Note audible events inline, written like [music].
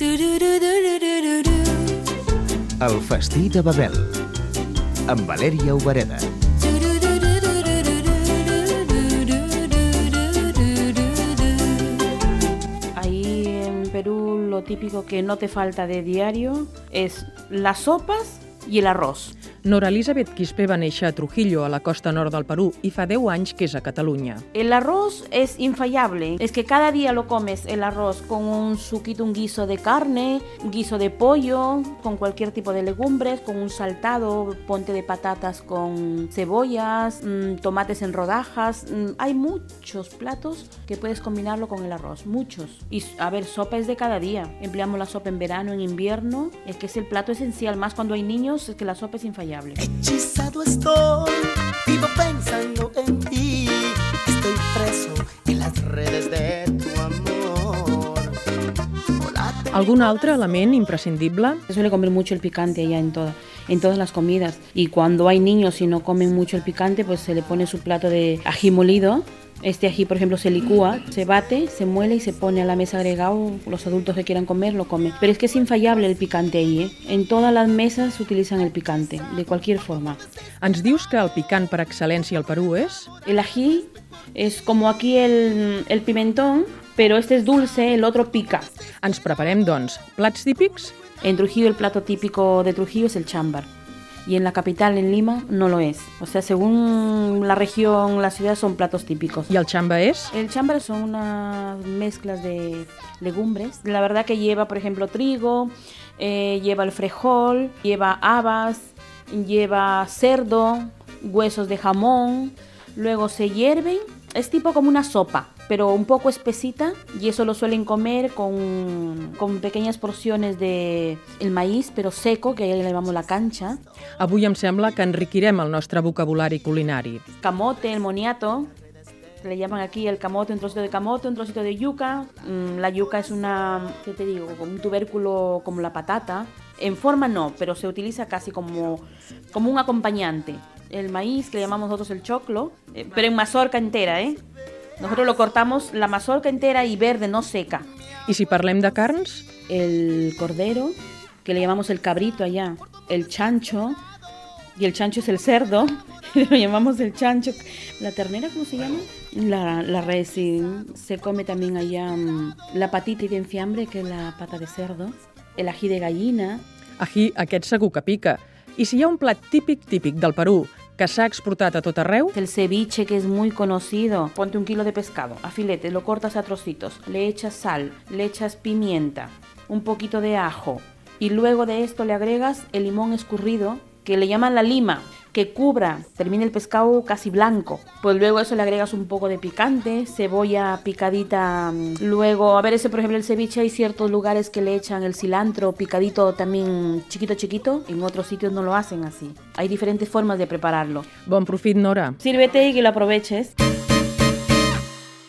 El festí de Babel, amb Valèria Obereda. Ahí en Perú lo típico que no te falta de diario es las sopas y el arroz. Nora Elisabet Quispe va néixer a Trujillo, a la costa nord del Perú, i fa 10 anys que és a Catalunya. El arroz es infallable. Es que cada día lo comes el arroz con un suquito, un guiso de carne, un guiso de pollo, con cualquier tipo de legumbres, con un saltado, ponte de patatas con cebollas, mm, tomates en rodajas. Mm, hay muchos platos que puedes combinarlo con el arroz, muchos. Y a ver, sopa es de cada día. Empleamos la sopa en verano, en invierno. Es que es el plato esencial, más cuando hay niños, es que la sopa es infallable. Hechizado estoy, vivo pensando en ti. Estoy preso en las redes de tu amor. Hola, te- Algun altre element imprescindible? Se suele comer mucho el picante allá en, toda, en todas las comidas. Y cuando hay niños y no comen mucho el picante, pues se le pone su plato de ají molido. Este ají, por ejemplo, se licúa, se bate, se muele y se pone a la mesa agregado. Los adultos que quieran comer lo comen. Pero es que es infallable el picante ahí. ¿eh? En todas las mesas utilizan el picante, de cualquier forma. Ens dius que el picant per excel·lència al Perú és? El ají es como aquí el, el pimentón, pero este es dulce, el otro pica. Ens preparem, doncs, plats típics? En Trujillo el plato típico de Trujillo es el chámbar. Y en la capital, en Lima, no lo es. O sea, según la región, la ciudad son platos típicos. I el xamba és? El chámbar son unas mezclas de legumbres. La verdad que lleva, por ejemplo, trigo, eh, lleva el frejol, lleva habas, lleva cerdo, huesos de jamón. Luego se hierven. Es tipo como una sopa, pero un poco espesita. Y eso lo suelen comer con, con pequeñas porciones de el maíz, pero seco, que ahí le llamamos la cancha. Avui em sembla que enriquirem el nostre vocabulari culinari. camote, el moniato. Le llaman aquí el camote, un trocito de camote, un trocito de yuca. Mm, La yuca es una, ¿qué te digo? Un tubérculo como la patata. En forma no, pero se utiliza casi como, como un acompañante. El maíz, que le llamamos nosotros el choclo, eh, pero en mazorca entera, ¿eh? Nosotros lo cortamos la mazorca entera y verde, no seca. I si parlem de carns? El cordero, que le llamamos el cabrito allá. El chancho, y el chancho es el cerdo, [laughs] lo llamamos el chancho. ¿La ternera cómo se llama? La, la res, sí. Se come también allá mm, la patita de enfiambre, que es la pata de cerdo. El ají de gallina. Aquí, aquest segur que pica. I si hi ha un plat típic típic del Perú que s'ha exportat a El ceviche, que es muy conocido. Ponte un kilo de pescado a filete, lo cortas a trocitos. Le echas sal, le echas pimienta, un poquito de ajo. Y luego de esto le agregas el limón escurrido, que le llaman la lima, que cubra, termina el pescado casi blanco. Pues luego a eso le agregas un poco de picante, cebolla picadita. mm, Luego, a ver, ese por ejemplo el ceviche hay ciertos lugares que le echan el cilantro picadito también chiquito chiquito. En otros sitios no lo hacen así. Hay diferentes formas de prepararlo. bon profit, Nora. Sírvete y que lo aproveches.